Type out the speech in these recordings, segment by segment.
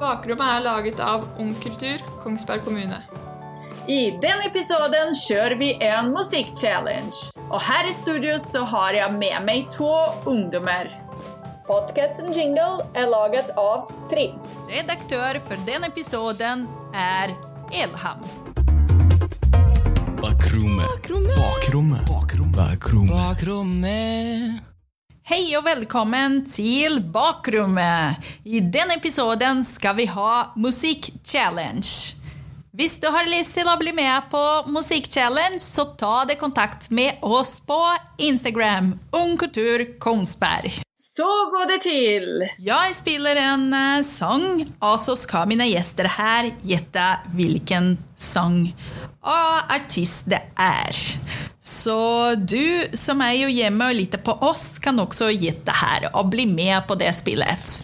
Bakrommet er laget av Ung Kultur, Kongsberg kommune. I den episoden kjører vi en musikchallenge. Og her i studio så har jeg med meg to ungdommer. Podcasten Jingle er laget av Trim. Redaktør for den episoden er Elham. Bakrommet. Bakrommet. Bakrommet. Bakrommet. Hei og velkommen til Bakrommet. I denne episoden skal vi ha musikk-challenge. Hvis du har lyst til å bli med på musikk-challenge, så ta det kontakt med oss på Instagram. Ungkultur Kongsberg. Så går det til! Jeg spiller en eh, sang, og så skal mine gjester her gjette hvilken sang og artist det er. Så du som er jo hjemme og lytter på oss, kan også gjette her og bli med på det spillet.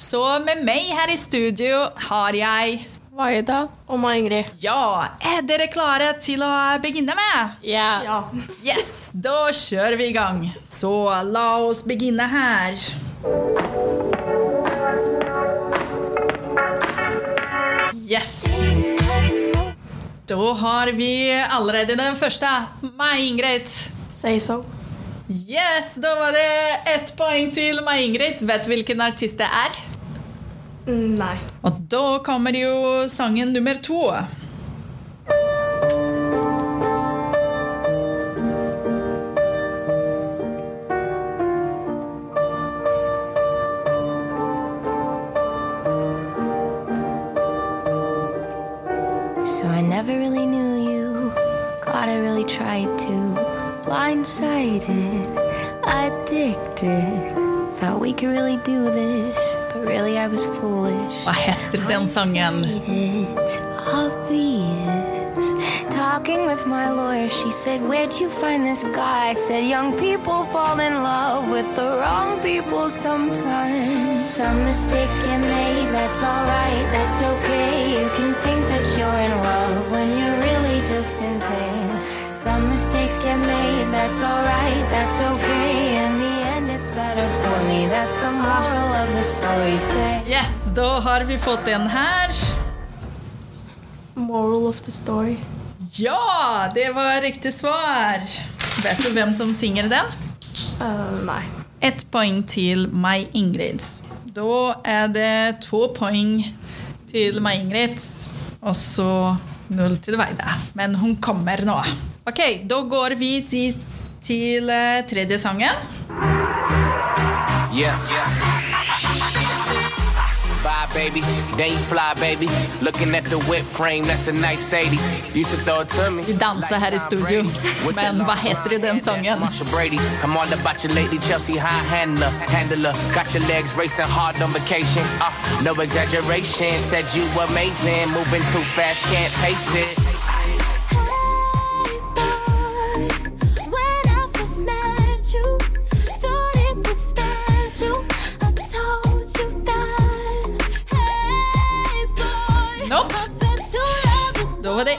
Så med meg her i studio har jeg Vaida og meg, Ingrid. Ja, er dere klare til å begynne med? Ja. Yes, da kjører vi i gang. Så la oss begynne her. Yes. Da har vi allerede den første. Meg, Ingrid. Say so. Yes, da var det ett poeng til meg, Ingrid. Vet du hvilken artist det er? Mm, nei. Og da kommer jo sangen nummer to. Tried to. Blindsided, addicted. Thought we could really do this, but really I was foolish. Heter den sangen? It's obvious. Talking with my lawyer, she said, Where'd you find this guy? I said, Young people fall in love with the wrong people sometimes. Some mistakes get made, that's alright, that's okay. You can think that you're in love when you're really just in pain. Some mistakes get made, that's alright, that's okay. In the end, it's better for me. That's the moral of the story, babe. Yes, da har vi fått den her. Moral of the story. Ja, det var riktig svar. Vet du hvem som synger den? Uh, nei. Ett poeng til meg, Ingrid. Da er det to poeng til meg, Ingrid. Og så null til Veide. Men hun kommer nå. Ok, da går vi til, til eh, tredje sangen. Yeah. Bye, baby. they fly, baby. Looking at the whip frame, that's a nice 80s. Used to throw it to me. Vi danser her i studio. Men hva heter jo den sangen? Marshall Brady, I'm all about you lady Chelsea high handler, handler. Got your legs racing hard on vacation. Uh, no exaggeration, said you amazing. Moving too fast, can't pace it.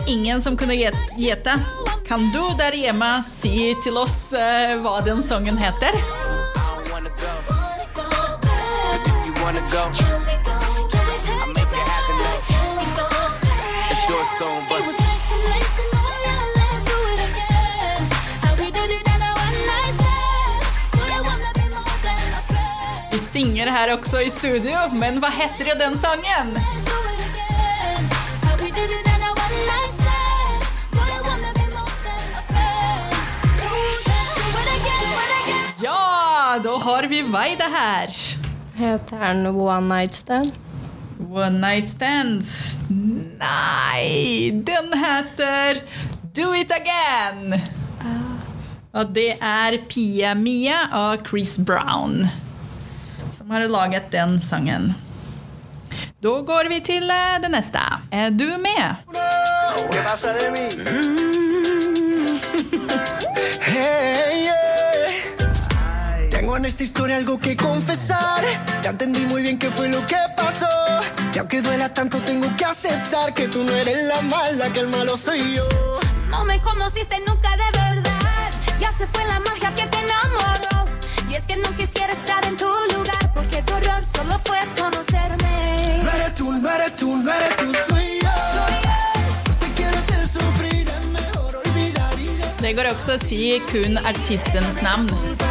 We som kunne on Kan du der hjemme si til oss uh, hva den sangen heter? Vi synger her også i studio, men hva heter jo den sangen? Har vi det her. Heter den One Night Stand? One Night Stand. Nei, den heter Do It Again. Og det er Pia Mia og Chris Brown som har laget den sangen. Da går vi til eh, det neste. Er du med? ¿Qué esta historia algo que confesar. Ya entendí muy bien qué fue lo que pasó. Y aunque duela tanto, tengo que aceptar que tú no eres la mala, que el malo soy yo. No me conociste nunca de verdad. Ya se fue la magia que te enamoró. Y es que no quisiera estar en tu lugar, porque tu error solo fue conocerme. No eres tú, no eres tú, no eres tú, soy yo. Soy yo. Det går er også å si kun artistens navn.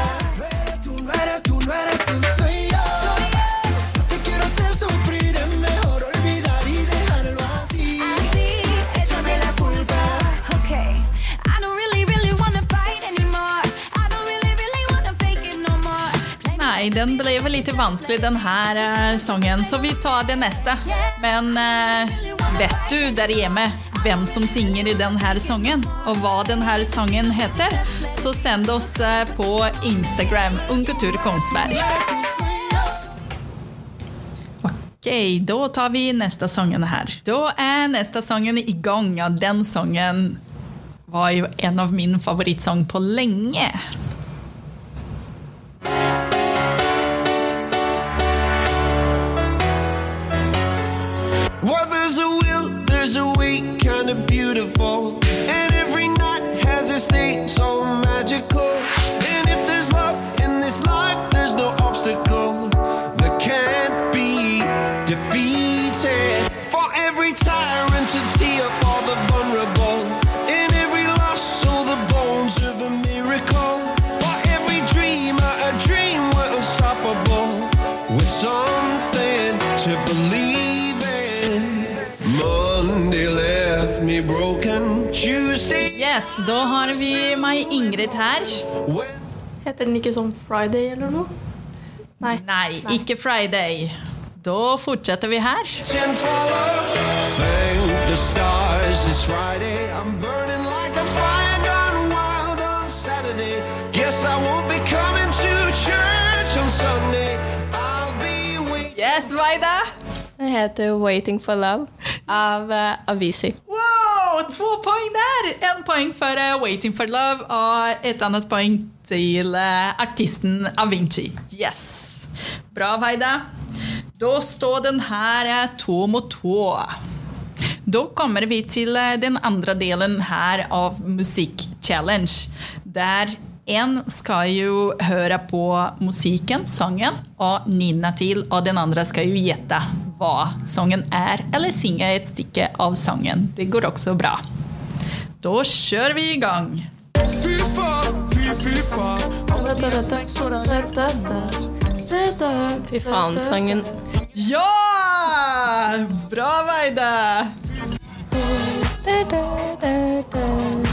Nei, den ble vel litt vanskelig, den her uh, sangen, så vi tar det neste. Men uh, vet du der hjemme hvem som synger i den her sangen, og hva den her sangen heter, så send oss uh, på Instagram, Ungkultur Kongsberg. Ok, da tar vi neste sangen her. Da er neste sangen i gang. Den sangen var jo en av min favorittsang på lenge. There's a will, there's a way, kind of beautiful. And every night has a state so magical. And if there's love in this life, Yes, da har vi meg Ingrid her. Heter den ikke sånn Friday eller noe? Nei. Nei, ikke Friday. Da fortsetter vi her. Yes, Vaida! Den heter Waiting for Love av uh, Avicii. Wow, to poeng der! En poeng for uh, Waiting for Love og et annet poeng til uh, artisten Avinci. Yes! Bra, Veida. Da står den her eh, to mot to. Da kommer vi til den andre delen her av Musikk Challenge, der en skal jo høre på musikken, sangen, og nynne til, og den andre skal jo gjette hva sangen er, eller synge et stykke av sangen. Det går også bra. Da kjører vi i gang. Fy faen, fy, fy faen. Alle Dette, Da, da, da, og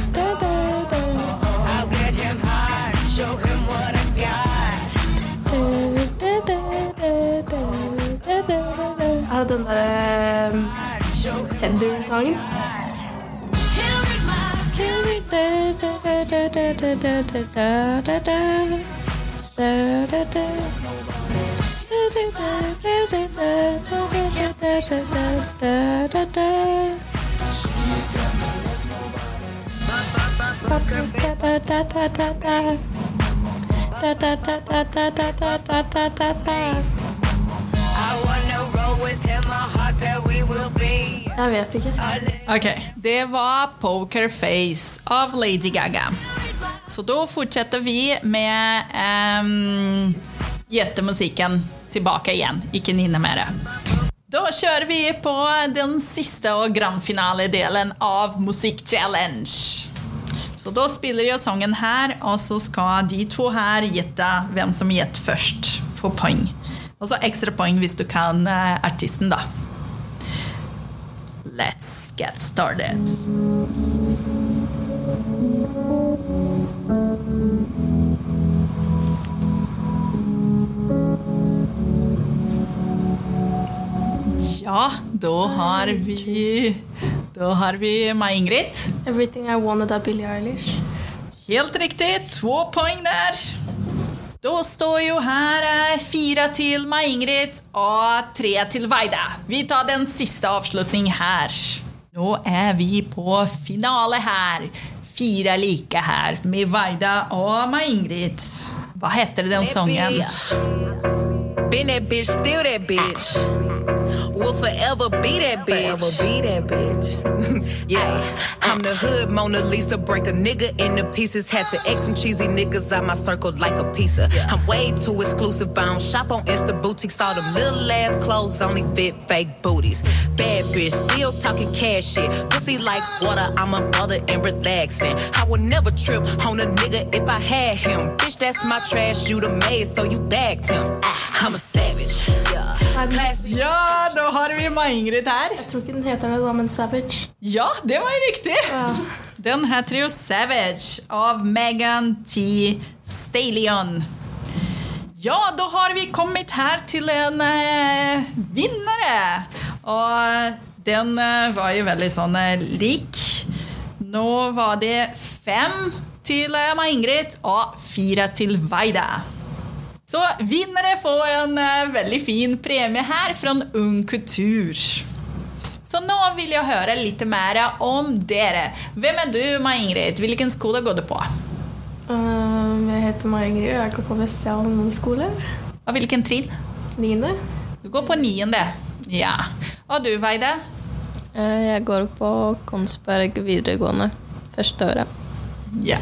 det er dette, dette. Fy faen-sangen. Ja! Bra, Veide! Er det den derre Heather-sangen? Jeg vet ikke. Ok, det var Poker Face av Lady Gaga. Så da fortsetter vi med um, gjettemusikken tilbake igjen. Ikke nynne mer. Da kjører vi på den siste og grandfinale-delen av Musikk Challenge. Så da spiller jeg sangen her, og så skal de to her gjette hvem som gjetter først. Få poeng. Og så ekstra poeng hvis du kan uh, artisten, da. Let's get started. Ja, da har vi Da har vi meg, Ingrid. Everything I Wanted av Billie Eilish. Helt riktig. To poeng der. Da står jo her fire til meg, Ingrid, og tre til Veida. Vi tar den siste avslutning her. Nå er vi på finale her. Fire like her med Veida og meg, Ingrid. Hva heter den sangen? Been that bitch, still that bitch. Will forever be that bitch. Forever be that bitch. yeah. I'm the hood Mona Lisa, break a nigga into pieces. Had to X some cheesy niggas out my circle like a pizza. I'm way too exclusive. I don't shop on Insta boutiques. All them little ass clothes only fit fake booties. Bad bitch, still talking cash shit. Pussy like water, I'm a mother and relaxing. I would never trip on a nigga if I had him. Bitch, that's my trash. You the maid, so you bagged him. Ah, I'm a savage. Classy. Ja, da har vi Mai-Ingrid her. Jeg tror ikke den heter det, da, men Savage. Ja, det var riktig! Den heter jo Savage av Megan T. Stallion. Ja, da har vi kommet her til en eh, vinnere. Og den eh, var jo veldig sånn eh, lik. Nå var det fem til eh, meg, Ingrid, og fire til Veide Så vinnere får en eh, veldig fin premie her fra Ung Kultur. Så nå vil jeg høre litt mer om dere. Hvem er du, Mai-Ingrid? Hvilken skole går du på? Um, jeg heter Mai Ingrid, og jeg går på Vestsida ungdomsskole. Og hvilken trinn? Niende. Du går på niende. Ja. Og du, Veide? Eh, Jeg går på Konsberg videregående. Første året. Ja.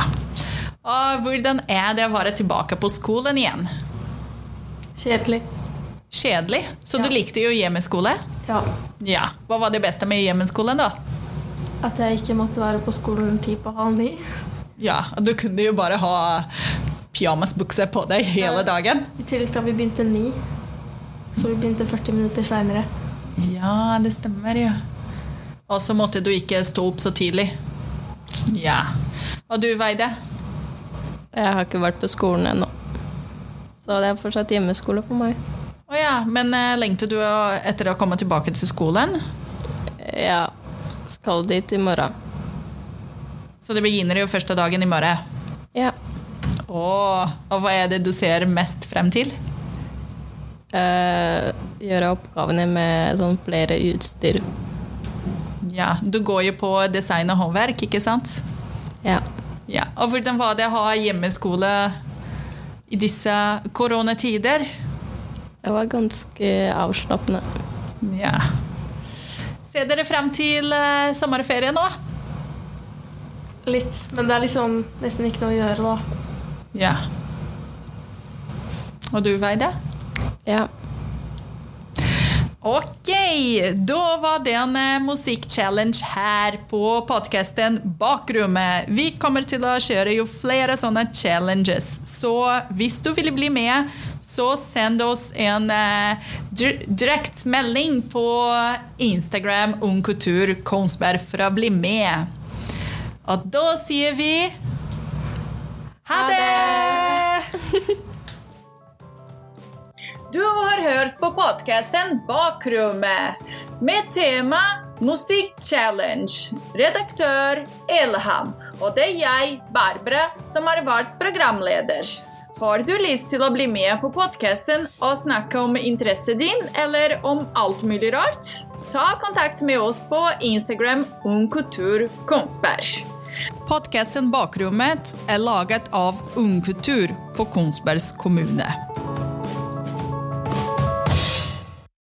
Og hvordan er det å være tilbake på skolen igjen? Kjedelig. Kjedelig? Så du likte jo hjemmeskole? Ja. Ja. Hva var det beste med hjemmeskolen, da? At jeg ikke måtte være på skolen ti på halv ni. Ja, Du kunne jo bare ha pyjamasbukse på deg hele dagen. I tillegg til at vi begynte ni. Så vi begynte 40 minutter seinere. Ja, det stemmer jo. Og så måtte du ikke stå opp så tidlig. Ja. Og du, Veide? Jeg har ikke vært på skolen ennå. Så det er fortsatt hjemmeskole på meg. Å ja, men eh, lengter du etter å komme tilbake til skolen? Ja. skal dit i morgen. Så det begynner jo første dagen i morgen. Ja. Åh, og hva er det du ser mest frem til? Eh, gjøre oppgavene med sånn flere utstyr. Ja, Du går jo på design og håndverk, ikke sant? Ja. Ja, Og hvordan var det å ha hjemmeskole i disse koronatider? Det var ganske avslappende. Ja. Ser dere frem til eh, sommerferie nå? Litt. Men det er liksom nesten ikke noe å gjøre, da. Ja. Og du, Veide? Ja. Ok, da var det en eh, musikkchallenge her på podcasten Bakrommet. Vi kommer til å kjøre jo flere sånne challenges. Så hvis du vil bli med, så send oss en eh, dir- direktmelding på Instagram Ungkultur Kongsberg for å bli med. Og da sier vi ha det! Du har hørt på podcasten Bakrommet med tema Musikkchallenge. Redaktør Elham. Og det er jeg, Barbara, som har vært programleder. Har du lyst til å bli med på podcasten og snakke om interessen din, eller om alt mulig rart? Ta kontakt med oss på Instagram ungkulturkonsberg. Podkasten Bakrommet er laget av Ungkultur på Kongsbergs kommune.